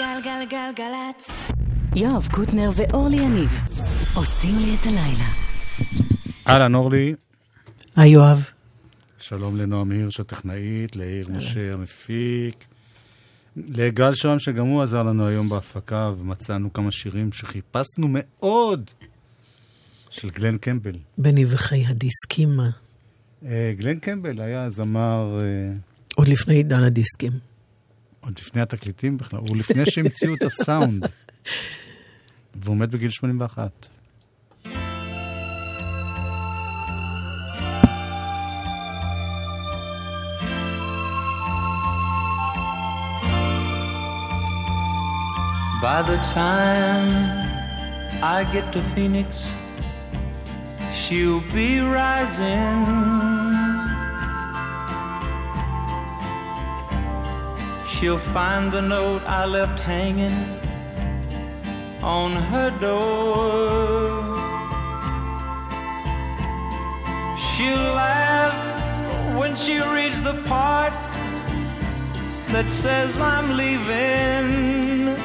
גלגלגלגלצ. יואב קוטנר ואורלי יניב עושים לי את הלילה. אהלן, אורלי. היי, יואב. שלום לנועם הירש הטכנאית, לעיר משה המפיק, לגל שוהם שגם הוא עזר לנו היום בהפקה, ומצאנו כמה שירים שחיפשנו מאוד, של גלן קמבל. בנבחי הדיסקים. אה, גלן קמבל היה זמר... אה, עוד לפני עידן הדיסקים. עוד לפני התקליטים בכלל, הוא לפני שהמציאו את הסאונד. והוא מת בגיל 81. By the time I get to Phoenix, she'll be rising. She'll find the note I left hanging on her door. She'll laugh when she reads the part that says I'm leaving.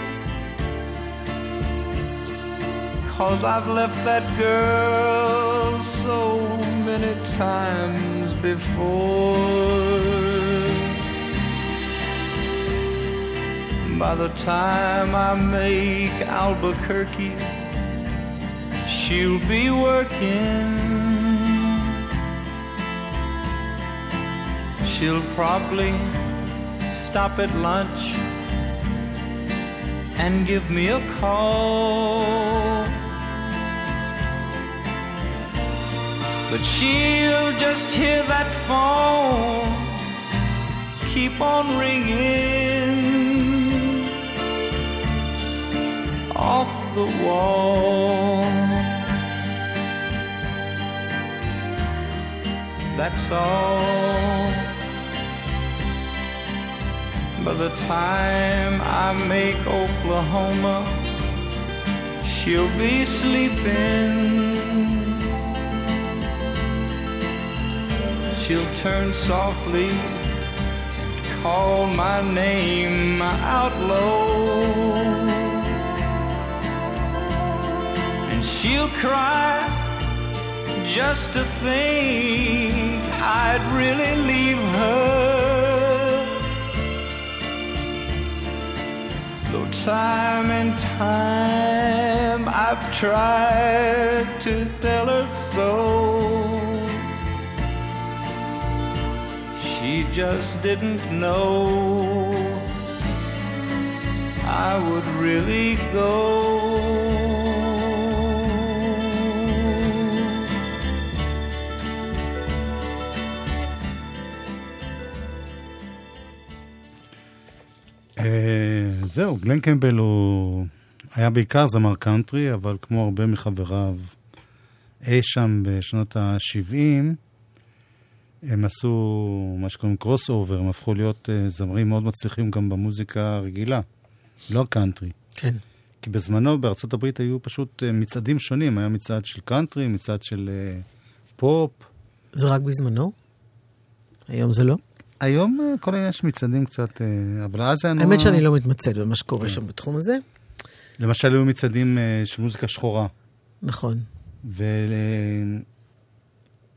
Cause I've left that girl so many times before. By the time I make Albuquerque, she'll be working. She'll probably stop at lunch and give me a call. But she'll just hear that phone keep on ringing off the wall. That's all. By the time I make Oklahoma, she'll be sleeping. She'll turn softly and call my name out low. She'll cry just to think I'd really leave her. Though time and time I've tried to tell her so. She just didn't know I would really go. זהו, גלן קמבל הוא היה בעיקר זמר קאנטרי, אבל כמו הרבה מחבריו אי שם בשנות ה-70, הם עשו מה שקוראים crossover, הם הפכו להיות אה, זמרים מאוד מצליחים גם במוזיקה הרגילה, לא הקאנטרי. כן. כי בזמנו בארצות הברית היו פשוט אה, מצעדים שונים, היה מצעד של קאנטרי, מצעד של אה, פופ. זה רק בזמנו? היום זה לא? היום אה, כל העניין של מצעדים קצת, אה, אבל אז היה נורא... האמת שאני לא מתמצאת במה שקורה שם בתחום הזה. למשל היו מצעדים uh, של מוזיקה שחורה. נכון.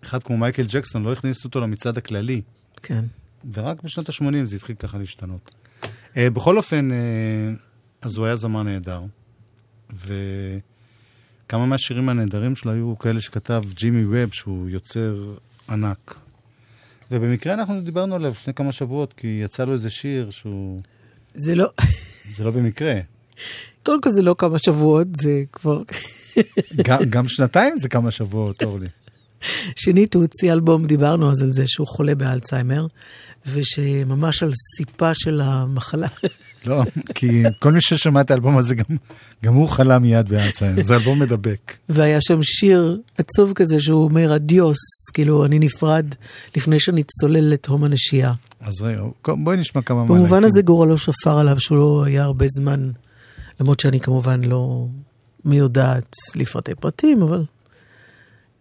ואחד כמו מייקל ג'קסון לא הכניסו אותו למצעד הכללי. כן. ורק בשנות ה-80 זה התחיל ככה להשתנות. בכל אופן, אז הוא היה זמר נהדר. וכמה מהשירים הנהדרים שלו היו כאלה שכתב ג'ימי ווב, שהוא יוצר ענק. ובמקרה אנחנו דיברנו עליו לפני כמה שבועות, כי יצא לו איזה שיר שהוא... זה לא... זה לא במקרה. קודם כל זה לא כמה שבועות, זה כבר... גם, גם שנתיים זה כמה שבועות, אורלי. שנית, הוא הוציא אלבום, דיברנו אז על זה שהוא חולה באלצהיימר, ושממש על סיפה של המחלה. לא, כי כל מי ששמע את האלבום הזה, גם, גם הוא חלה מיד באלצהיימר, זה אלבום מדבק. והיה שם שיר עצוב כזה שהוא אומר אדיוס, כאילו אני נפרד לפני שאני צולל לתהום הנשייה. אז רגע, בואי נשמע כמה מהלכים. במובן הזה גורלו שפר עליו שהוא לא היה הרבה זמן, למרות שאני כמובן לא מי יודעת לפרטי פרטים, אבל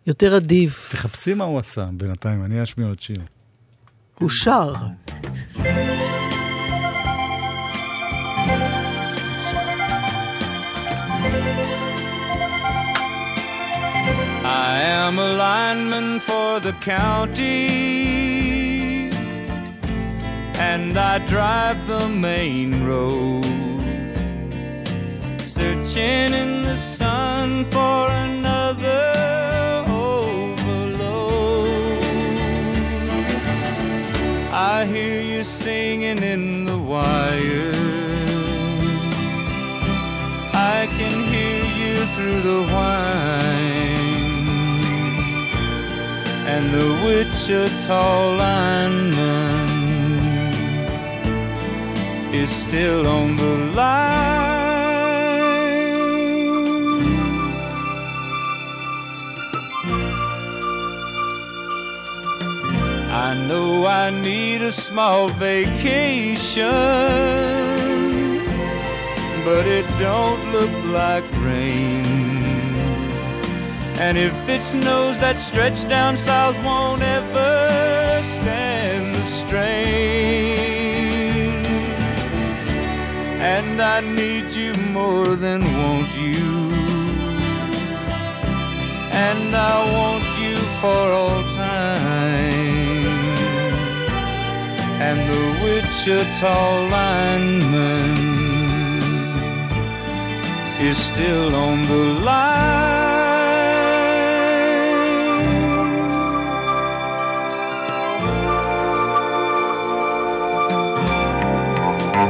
יותר עדיף. תחפשי מה הוא עשה בינתיים, אני אשמיע עוד שיר. הוא שר. I'm a lineman for the county, and I drive the main road, searching in the sun for another overload. I hear you singing in the wire. I can hear you through the whine and the Wichita lineman is still on the line. I know I need a small vacation, but it don't look like rain. And if it snows, that stretch down south won't ever stand the strain. And I need you more than want you. And I want you for all time. And the Wichita lineman is still on the line.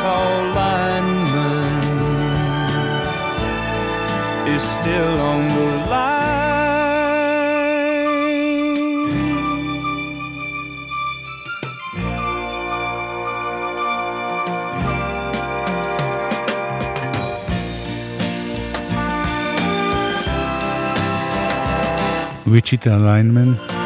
tall lineman is still on the line. Wichita Lineman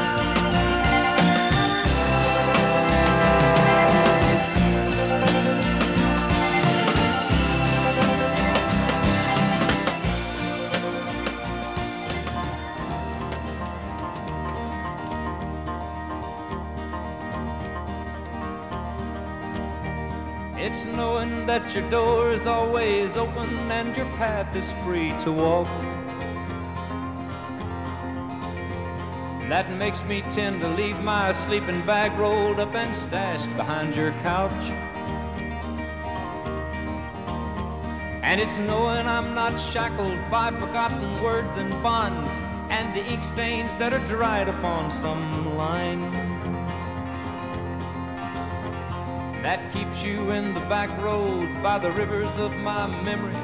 makes me tend to leave my sleeping bag rolled up and stashed behind your couch. And it's knowing I'm not shackled by forgotten words and bonds and the ink stains that are dried upon some line. That keeps you in the back roads by the rivers of my memory.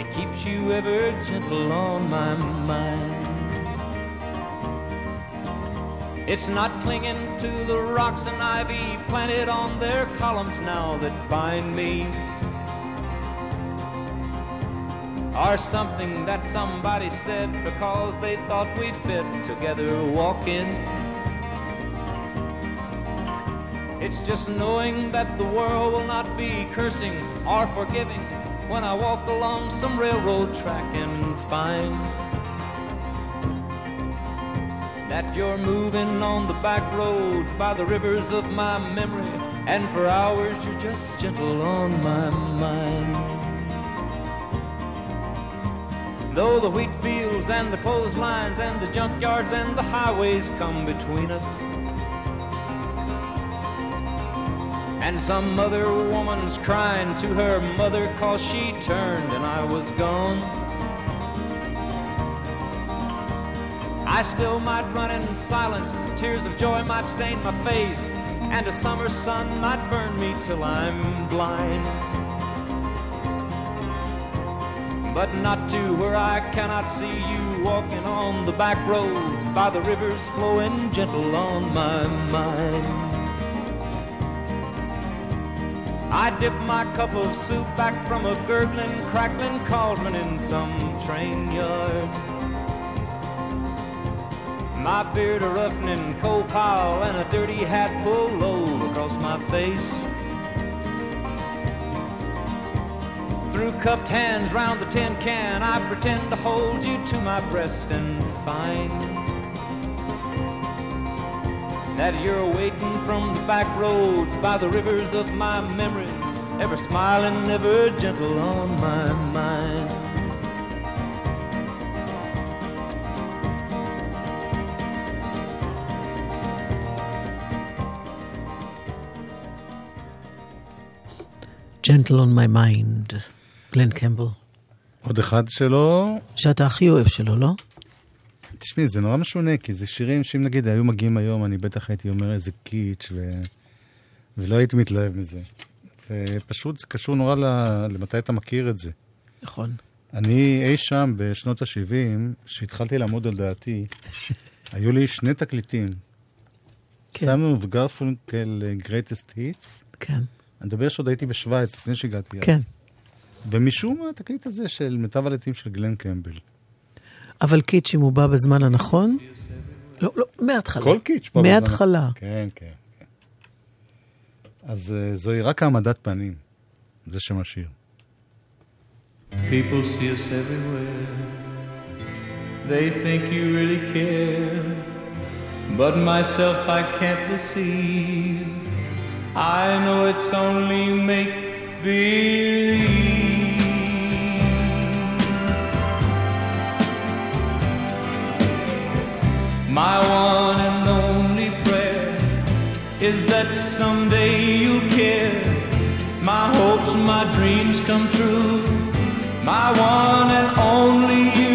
It keeps you ever gentle on my mind. It's not clinging to the rocks and ivy planted on their columns now that bind me. Or something that somebody said because they thought we fit together walking. It's just knowing that the world will not be cursing or forgiving when I walk along some railroad track and find that you're moving on the back roads by the rivers of my memory, and for hours you're just gentle on my mind. Though the wheat fields and the clotheslines and the junkyards and the highways come between us. And some other woman's crying to her mother cause she turned and I was gone. I still might run in silence, tears of joy might stain my face, and a summer sun might burn me till I'm blind. But not to where I cannot see you walking on the back roads by the rivers flowing gentle on my mind. I dip my cup of soup back from a gurgling, crackling cauldron in some train yard. My beard a roughening coal pile and a dirty hat pulled low across my face. Through cupped hands round the tin can, I pretend to hold you to my breast and find that you're waiting from the back roads by the rivers of my memories, ever smiling, ever gentle on my mind. Gentle on my mind, גלן קמבל. עוד אחד שלו, שאתה הכי אוהב שלו, לא? תשמעי, זה נורא משונה, כי זה שירים שאם נגיד היו מגיעים היום, אני בטח הייתי אומר איזה קיץ', ו... ולא הייתי מתלהב מזה. ופשוט זה קשור נורא ל... למתי אתה מכיר את זה. נכון. אני אי שם בשנות ה-70, כשהתחלתי לעמוד על דעתי, היו לי שני תקליטים. כן. סיימון וגרפונקל greatest hits. כן. אני מדבר שעוד הייתי בשוויץ, לפני שהגעתי כן. אז. ומשום מה התקליט הזה של מיטב הלטים של גלן קמבל. אבל קיץ', אם הוא בא בזמן הנכון... לא, לא, מההתחלה. כל קיץ' פה בזמן. מההתחלה. כן, כן, כן. אז אה, זוהי רק העמדת פנים. זה שם השיר. People see us everywhere. They think you really care. But myself I can't deceive. I know it's only make believe. My one and only prayer is that someday you'll care. My hopes, and my dreams come true. My one and only you.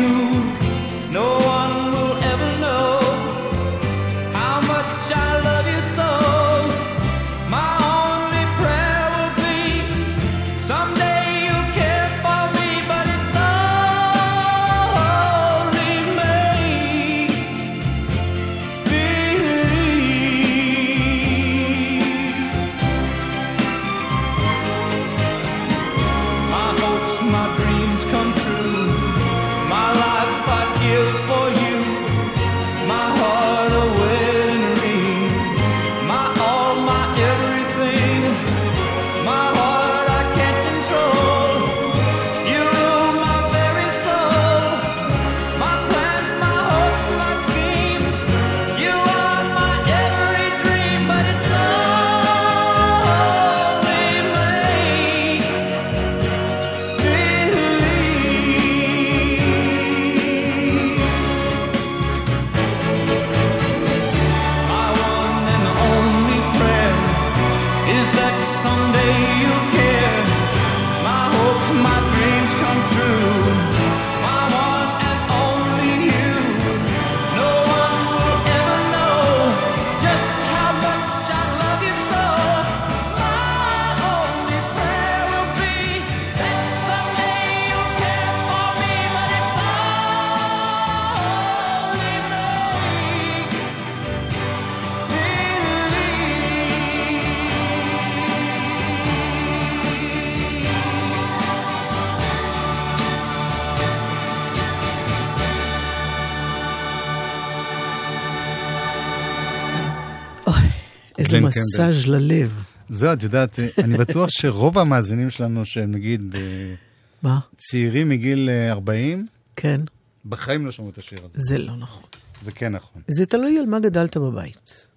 איזה גלן מסאז' ללב. זהו, את יודעת, אה, אני בטוח שרוב המאזינים שלנו, שהם נגיד אה, מה? צעירים מגיל אה, 40, כן, בחיים לא שמעו את השיר הזה. זה לא נכון. זה כן נכון. זה תלוי על מה גדלת בבית.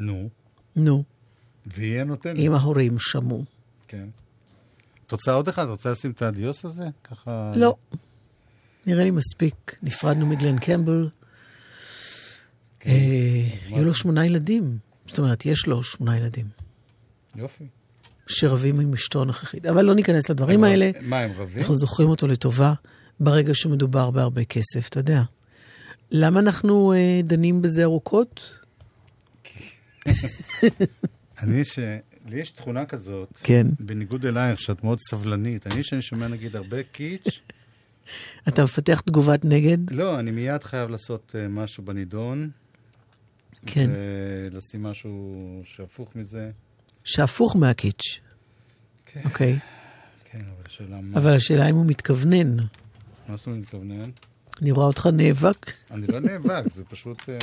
נו, נו, והיא הנותנת. אם ההורים שמעו. כן. את רוצה עוד אחד? רוצה לשים את הדיוס הזה? ככה... לא. נראה לי מספיק. נפרדנו מגלן קמבל. כן, אה, היו לו שמונה ילדים. זאת אומרת, יש לו שמונה ילדים. יופי. שרבים עם אשתו הנוכחית. אבל לא ניכנס לדברים האלה. מה, הם רבים? אנחנו זוכרים אותו לטובה ברגע שמדובר בהרבה כסף, אתה יודע. למה אנחנו אה, דנים בזה ארוכות? אני ש... לי יש תכונה כזאת, כן. בניגוד אלייך, שאת מאוד סבלנית. אני, שאני שומע נגיד הרבה קיץ', אתה מפתח תגובת נגד? לא, אני מיד חייב לעשות uh, משהו בנידון. כן. ולשים משהו שהפוך מזה. שהפוך מהקיץ'. כן. אוקיי. כן, אבל השאלה מה... אבל השאלה אם הוא מתכוונן. מה זאת אומרת מתכוונן? אני רואה אותך נאבק. אני לא נאבק, זה פשוט... אה,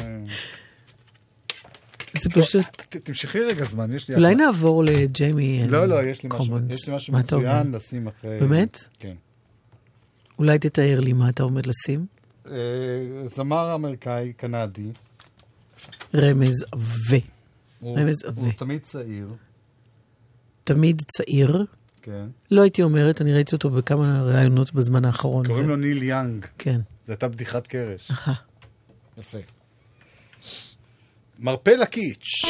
זה פשוט... ת- תמשכי רגע זמן, יש לי... אולי נעבור לג'יימי לא, לא, יש לי משהו. יש לי? מצוין לשים אחרי... באמת? כן. אולי תתאר לי מה אתה עומד לשים. אה, זמר אמריקאי, קנדי. רמז עבה. הוא- רמז הוא עבה. תמיד צעיר, תמיד צעיר. כן. לא הייתי אומרת, אני ראיתי אותו בכמה ראיונות בזמן האחרון. קוראים ו- לו ניל יאנג. כן. זו הייתה בדיחת קרש. יפה. מרפא לקיץ'.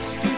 stupid.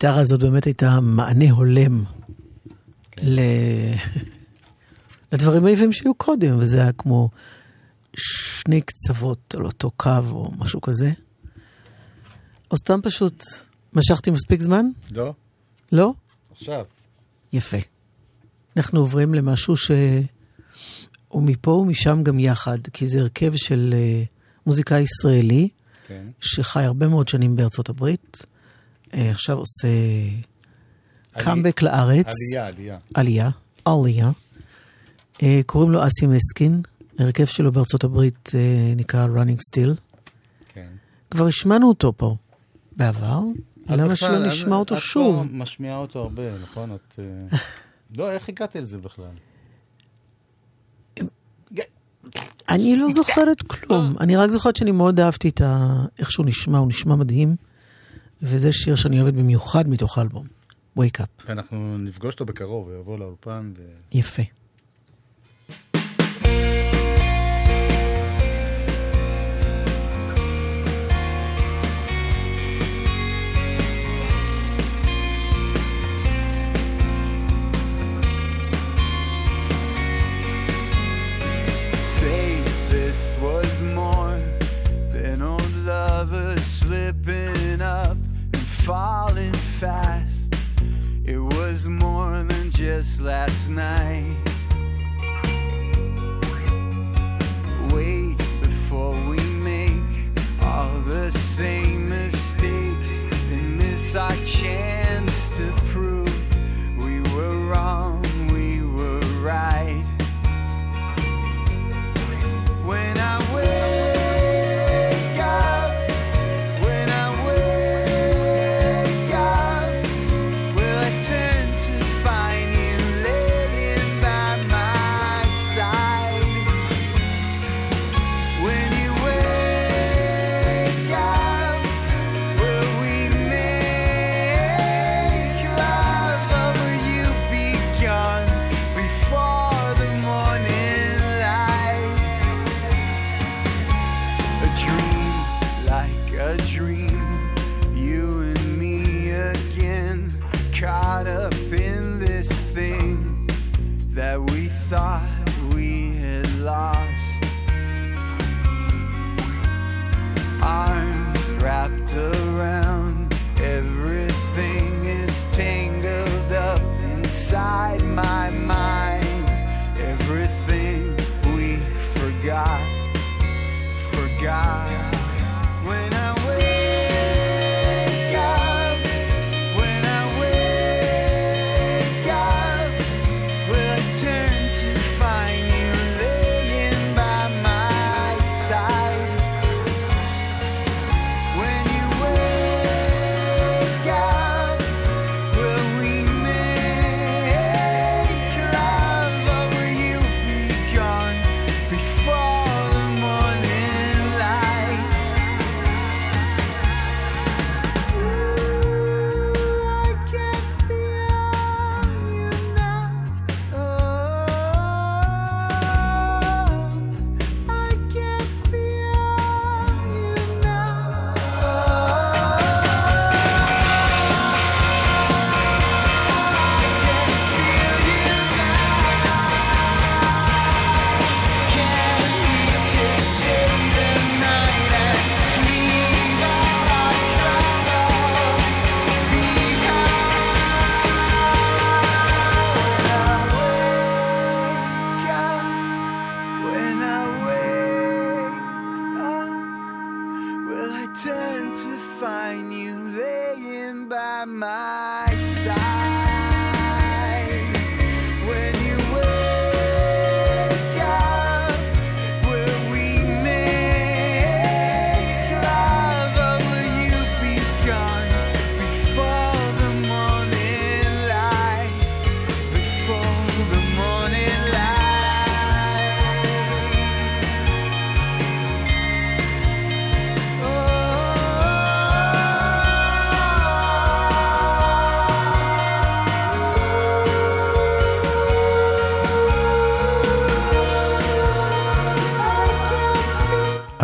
הגיטרה הזאת באמת הייתה מענה הולם ל... לדברים היפים שהיו קודם, וזה היה כמו שני קצוות על אותו קו או משהו כזה. או סתם פשוט משכתי מספיק זמן? לא? לא? עכשיו. יפה. אנחנו עוברים למשהו שהוא מפה ומשם גם יחד, כי זה הרכב של אה, מוזיקאי ישראלי, כן. שחי הרבה מאוד שנים בארצות הברית, עכשיו עושה קאמבק לארץ. עלייה, עלייה. עלייה, עלייה. אה, קוראים לו אסי מסקין, ההרכב שלו בארצות הברית אה, נקרא Running Still. כן. כבר השמענו אותו פה בעבר, את למה שלא נשמע אותו את שוב? כבר משמיעה אותו הרבה, נכון? את... אה, לא, איך הגעת לזה בכלל? אני לא זוכרת כלום. אני רק זוכרת שאני מאוד אהבתי את ה... איך שהוא נשמע, הוא נשמע מדהים. וזה שיר שאני אוהבת במיוחד מתוך האלבום, Wake Up. ואנחנו נפגוש אותו בקרוב, הוא יבוא לאולפן ו... יפה. Falling fast. It was more than just last night. Wait before we make all the same mistakes and miss our chance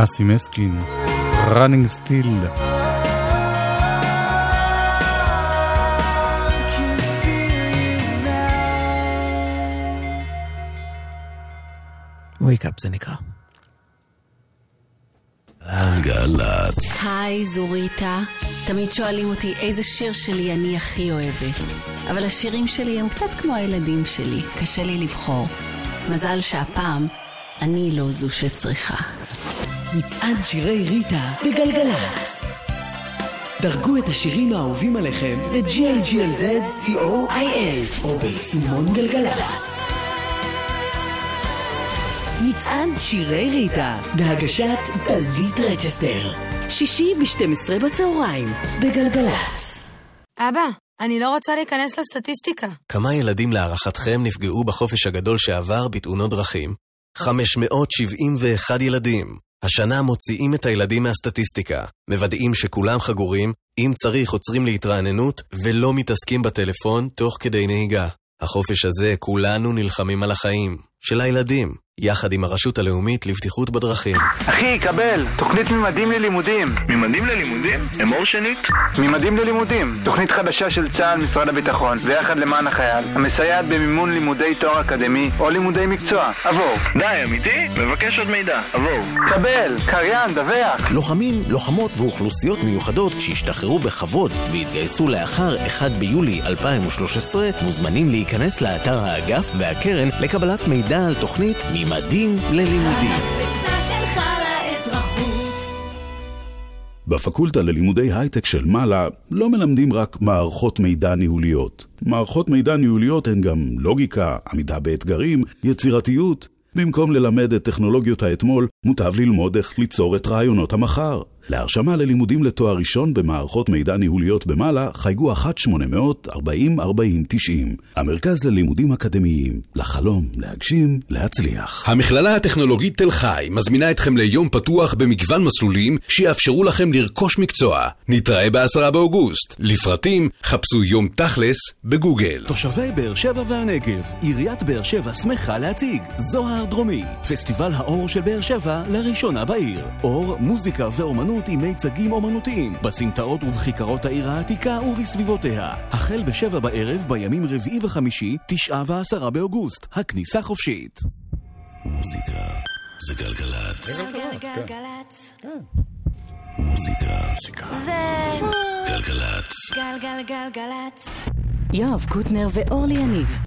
אסי מסקין, running still. wake up זה נקרא. גלגלצ. היי, זו ריטה. תמיד שואלים אותי איזה שיר שלי אני הכי אוהבת. אבל השירים שלי הם קצת כמו הילדים שלי, קשה לי לבחור. מזל שהפעם אני לא זו שצריכה. מצעד שירי ריטה בגלגלצ. דרגו את השירים האהובים עליכם ב-GLGLZ co.il או ביישומון גלגלצ. מצעד שירי ריטה בהגשת דלית רצ'סטר. שישי ב-12 בצהריים בגלגלצ. אבא, אני לא רוצה להיכנס לסטטיסטיקה. כמה ילדים להערכתכם נפגעו בחופש הגדול שעבר בתאונות דרכים? 571 ילדים. השנה מוציאים את הילדים מהסטטיסטיקה, מוודאים שכולם חגורים, אם צריך עוצרים להתרעננות, ולא מתעסקים בטלפון תוך כדי נהיגה. החופש הזה כולנו נלחמים על החיים. של הילדים, יחד עם הרשות הלאומית לבטיחות בדרכים. אחי, קבל, תוכנית ממדים ללימודים. ממדים ללימודים? אמור שנית? ממדים ללימודים, תוכנית חדשה של צה"ל, משרד הביטחון, ויחד למען החייל, המסייעת במימון לימודי תואר אקדמי או לימודי מקצוע. עבור. די, אמיתי? מבקש עוד מידע. עבור. קבל, קריין, דווח. לוחמים, לוחמות ואוכלוסיות מיוחדות שהשתחררו בכבוד והתגייסו לאחר 1 ביולי 2013 מוזמנים להיכנס לאתר האגף והקרן לקבלת מידע על תוכנית ממדים ללימודים. בפקולטה ללימודי הייטק של מעלה לא מלמדים רק מערכות מידע ניהוליות. מערכות מידע ניהוליות הן גם לוגיקה, עמידה באתגרים, יצירתיות. במקום ללמד את טכנולוגיות האתמול, מוטב ללמוד איך ליצור את רעיונות המחר. להרשמה ללימודים לתואר ראשון במערכות מידע ניהוליות במעלה, חייגו 1-800-40-40-90. המרכז ללימודים אקדמיים, לחלום, להגשים, להצליח. המכללה הטכנולוגית תל חי מזמינה אתכם ליום פתוח במגוון מסלולים שיאפשרו לכם לרכוש מקצוע. נתראה ב-10 באוגוסט. לפרטים, חפשו יום תכלס בגוגל. תושבי באר שבע והנגב, עיריית באר שבע שמחה להציג זוהר דרומי, פסטיבל האור של באר שבע לראשונה בעיר. אור, מוזיקה ואומנות עם מיצגים אומנותיים, בסמטאות ובכיכרות העיר העתיקה ובסביבותיה. החל בשבע בערב בימים רביעי וחמישי, תשעה ועשרה באוגוסט. הכניסה חופשית. מוזיקה זה גלגלצ. גלגלגלגלצ. מוזיקה זה גלגלצ. גלגלגלגלצ. יואב קוטנר ואורלי יניב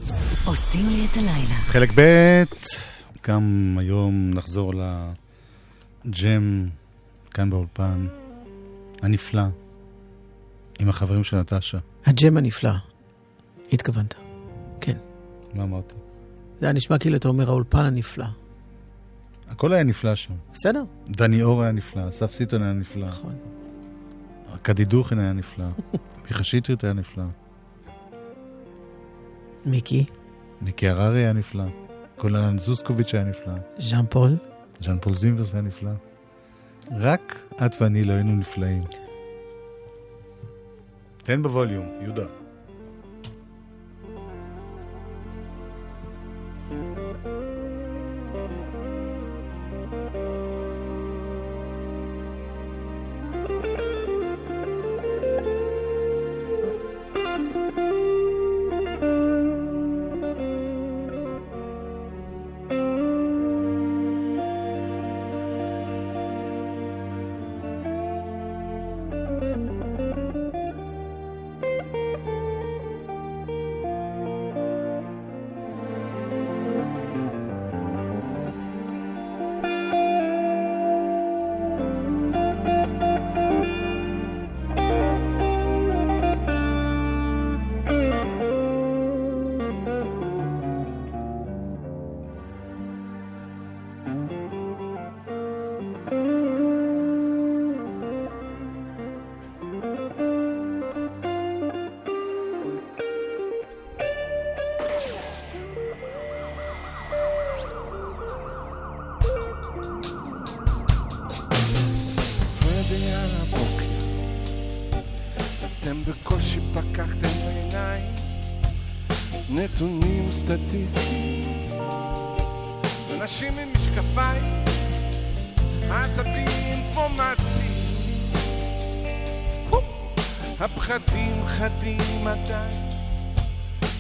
עושים לי את הלילה. חלק ב', גם היום נחזור לג'ם כאן באולפן, הנפלא, עם החברים של נטשה. הג'ם הנפלא, התכוונת. כן. מה אמרתי? זה היה נשמע כאילו אתה אומר האולפן הנפלא. הכל היה נפלא שם. בסדר. דני אור היה נפלא, אסף סיטון היה נפלא. נכון. ארכדי דוכין היה נפלא. מיכה שטרית היה נפלא. מיקי, מיקי הררי היה נפלא. קולנן זוסקוביץ' היה נפלא. ז'אן פול, ז'אן פול זימברס היה נפלא. רק את ואני לא היינו נפלאים. תן בווליום, יהודה. סטטיסטיים, אנשים עם משקפיים, עצבים כמו מעשים, הפחדים חדים עדיין,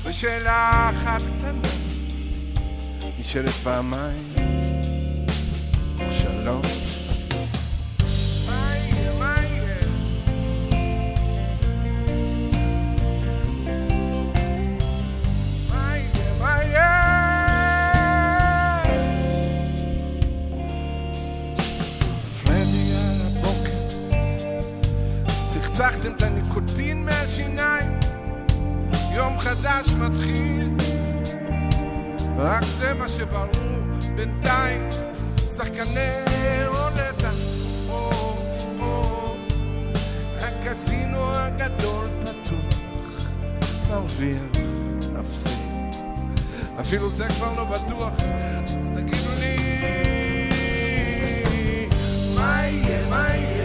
ושאלה אחת קטנה, נשאלת פעמיים, לקחתם את הניקוטין מהשיניים, יום חדש מתחיל, רק זה מה שברור בינתיים, שחקני רולטה, או, או, הקזינו הגדול פתוח, מרוויח, מפסיד, אפילו זה כבר לא בטוח, אז תגידו לי, מה יהיה, מה יהיה?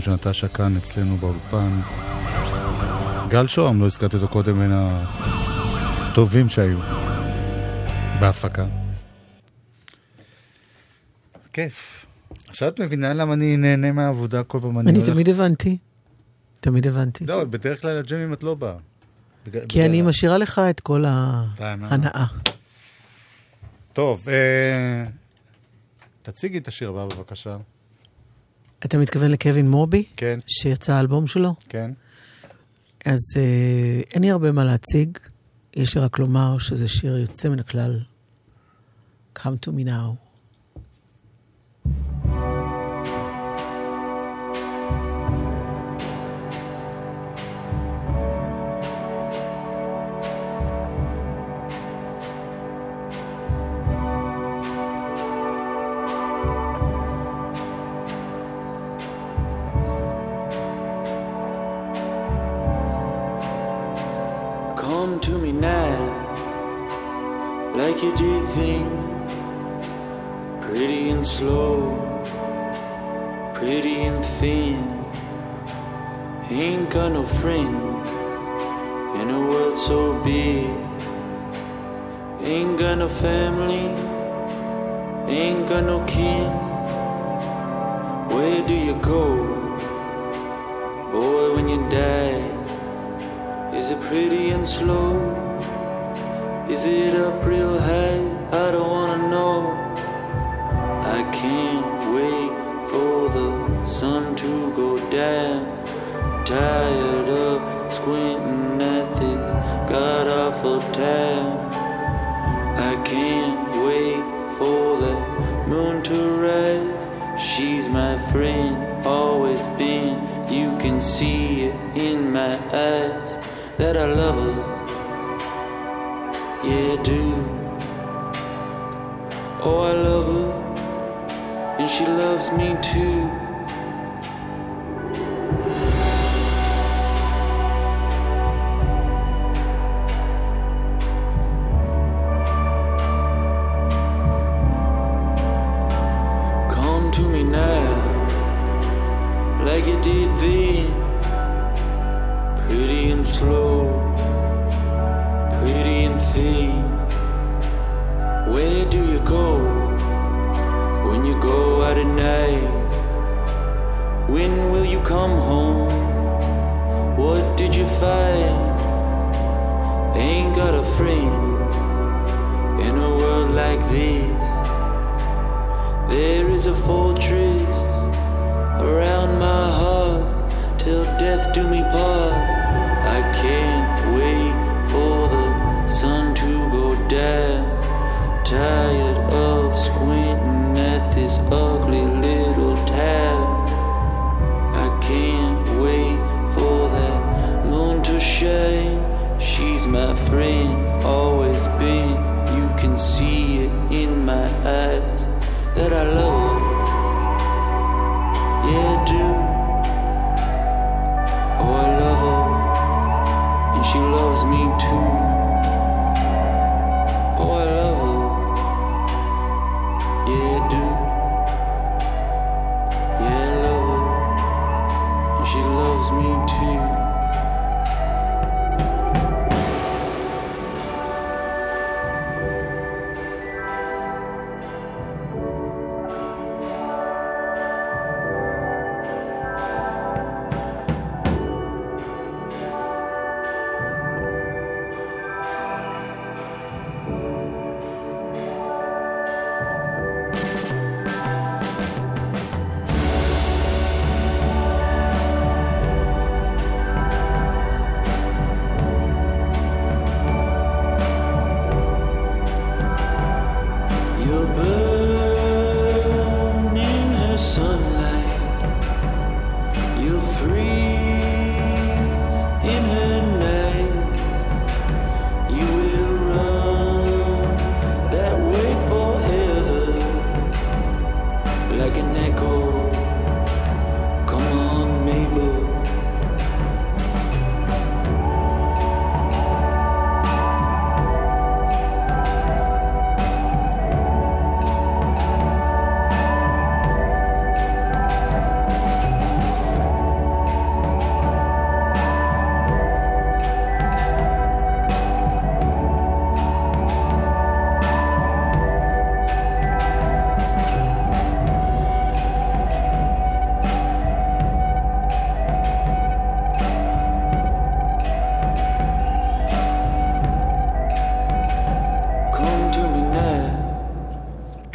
החברים של נטשה כאן אצלנו באולפן. גל שוהם, לא הזכרתי אותו קודם, בין הטובים שהיו בהפקה. כיף. עכשיו את מבינה למה אני נהנה מהעבודה כל פעם אני תמיד הבנתי. תמיד הבנתי. לא, בדרך כלל לג'מים את לא באה. כי אני משאירה לך את כל ההנאה. ההנאה. טוב, אה, תציגי את השיר הבא בבקשה. אתה מתכוון לקווין מורבי? כן. שיצא האלבום שלו? כן. אז אה, אין לי הרבה מה להציג, יש לי רק לומר שזה שיר יוצא מן הכלל. Come to me now. Yeah, I do. Oh, I love her, and she loves me too.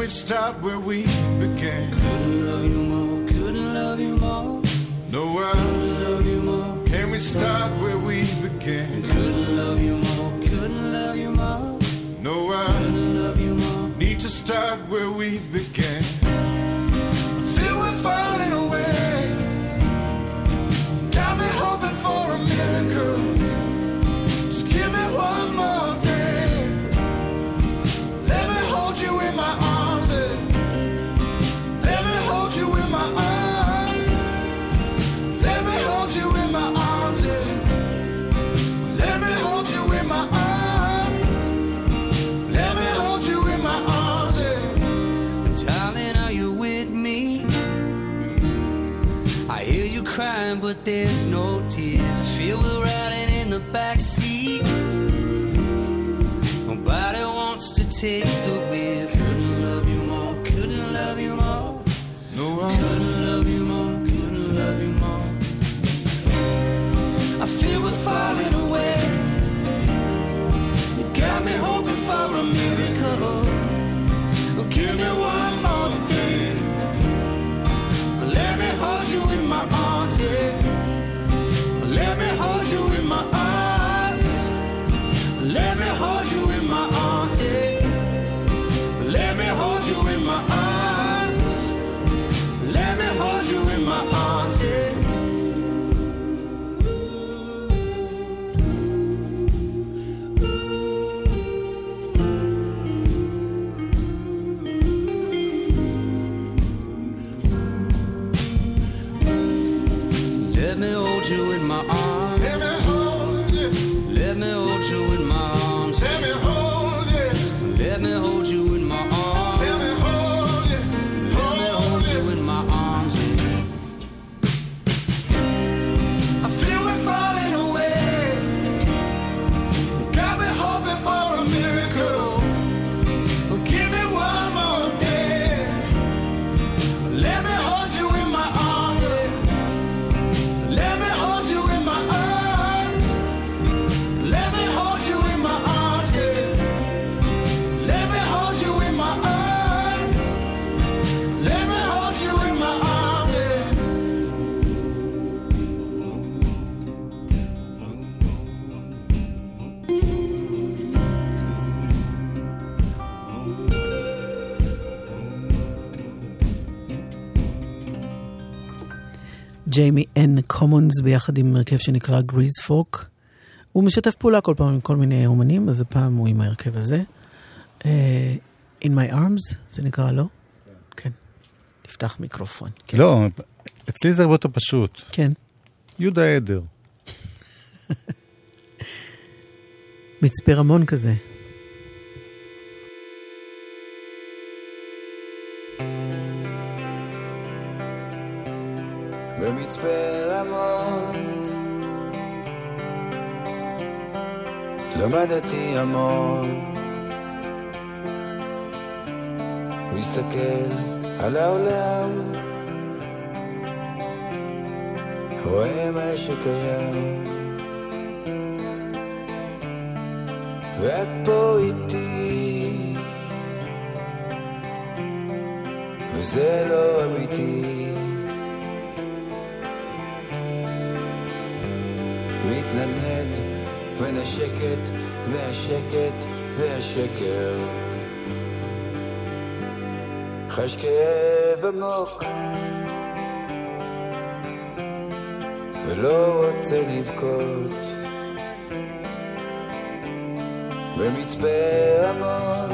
we start where we began. Couldn't love you more, couldn't love you more. No, I couldn't love you more. Can we start where we began? Couldn't love you more, couldn't love you more. No, I couldn't love you more. Need to start where we began. take the wheel. Couldn't love you more, couldn't love you more. No, I couldn't love you more, couldn't love you more. I feel we're falling away. You got me hoping for a miracle. Well, give me one more day. Let me hold you in my arms. ג'יימי אן קומונס ביחד עם הרכב שנקרא גריז פוק. הוא משתף פעולה כל פעם עם כל מיני אומנים, אז הפעם הוא עם ההרכב הזה. Uh, In My Arms, זה נקרא, לא? כן. תפתח מיקרופון. כן. לא, אצלי זה הרבה יותר פשוט. כן. יהודה עדר. מצפה רמון כזה. למדתי המון. מסתכל על העולם. רואה מה שקיים ואת פה איתי. וזה לא אמיתי. מתנדנד בין השקט והשקט והשקר. חש כאב עמוק ולא רוצה לבכות. במצפה רמון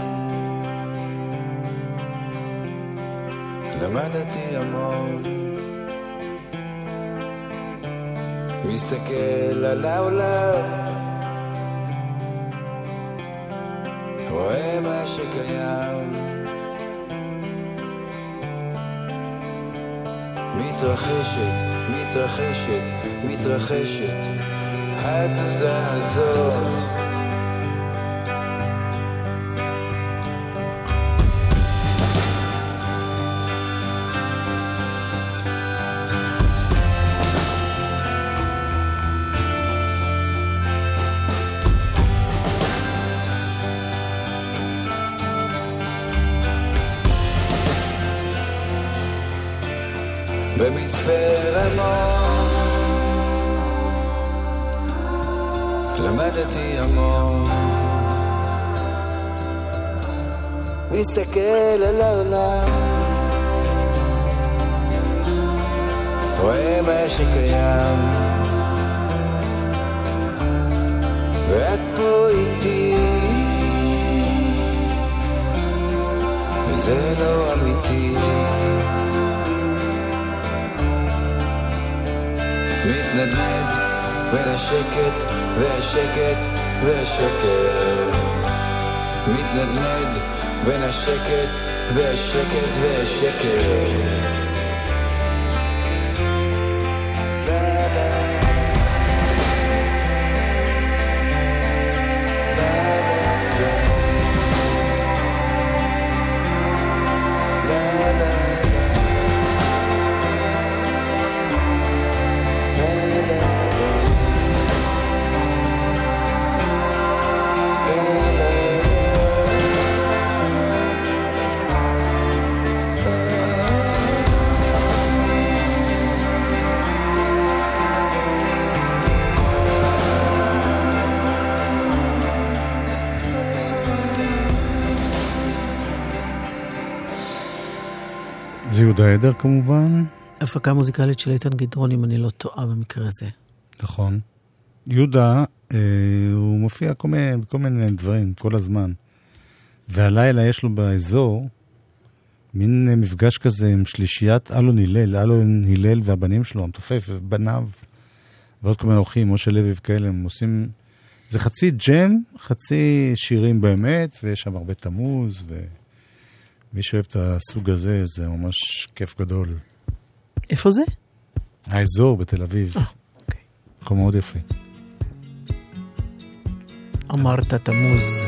למדתי המון. מסתכל על העולם מה שקיים מתרחשת, מתרחשת, מתרחשת התזוזה הזאת רמון למדתי המון. מסתכל על העולם. רואה מה שקיים. ואת פה איתי. וזה לא אמיתי מתנדנד בין השקט והשקט והשקר מתנדנד בין השקט והשקט והשקר זה יהודה עדר כמובן. הפקה מוזיקלית של איתן גדרון, אם אני לא טועה במקרה הזה. נכון. יהודה, אה, הוא מופיע כל מיני, בכל מיני דברים, כל הזמן. והלילה יש לו באזור מין מפגש כזה עם שלישיית אלון הלל, אלון הלל והבנים שלו, המתופף ובניו, ועוד כל מיני אורחים, משה לוי וכאלה, הם עושים... זה חצי ג'ם, חצי שירים באמת, ויש שם הרבה תמוז, ומי שאוהב את הסוג הזה, זה ממש כיף גדול. איפה זה? האזור בתל אביב. מקום מאוד יפה. אמרת תמוז.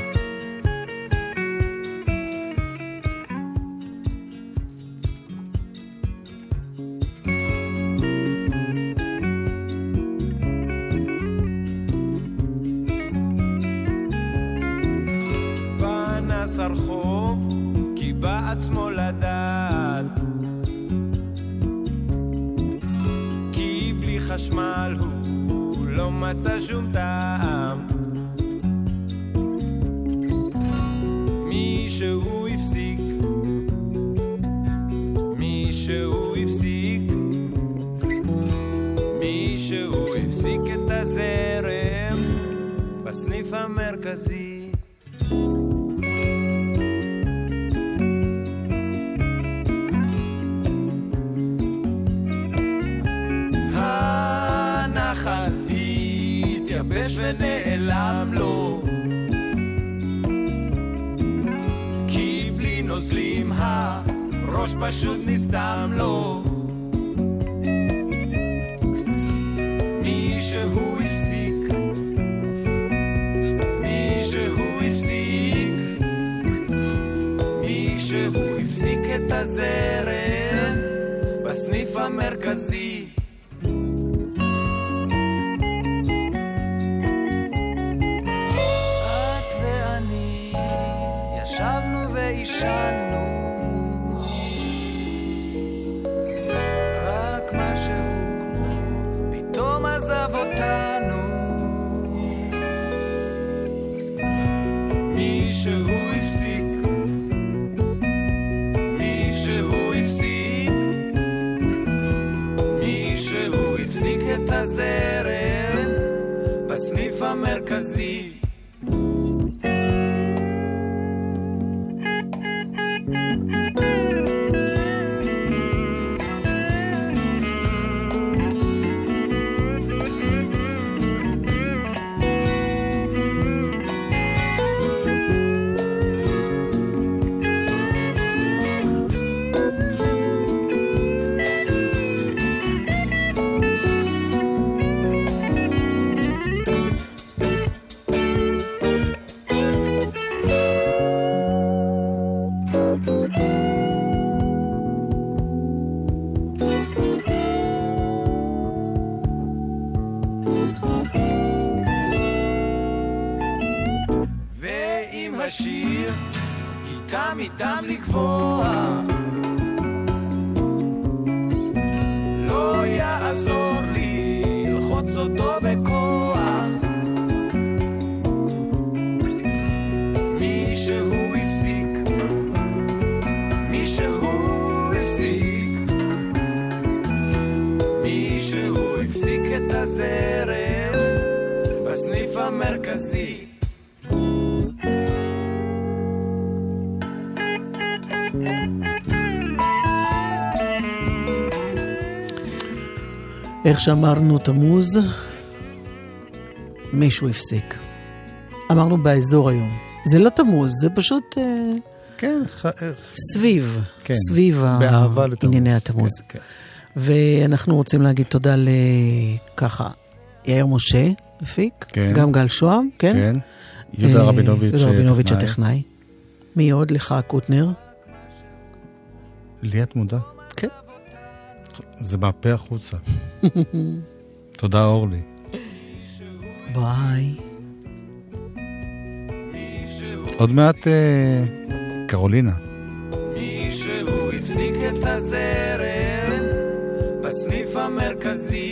נוזלים הראש פשוט נסתם לו. מישהו הפסיק מישהו הפסיק מישהו הפסיק את הזרם בסניף המרכזי השיר איתם איתם לגבוה איך שאמרנו תמוז, מישהו הפסיק. אמרנו באזור היום. זה לא תמוז, זה פשוט אה, כן, סביב, כן, סביב באהבה לתמוז. ענייני התמוז. כן, ואנחנו רוצים להגיד תודה לככה, יאיר משה הפיק, כן. גם גל שוהם, כן? כן. יהודה אה, רבינוביץ', יהודה רבינוביץ' טכנאי. הטכנאי. מי עוד? לך קוטנר. לי את מודה? כן. זה מהפה החוצה. תודה, אורלי. ביי. עוד מעט אה, קרולינה. מישהו הפסיק את הזרם בסניף המרכזי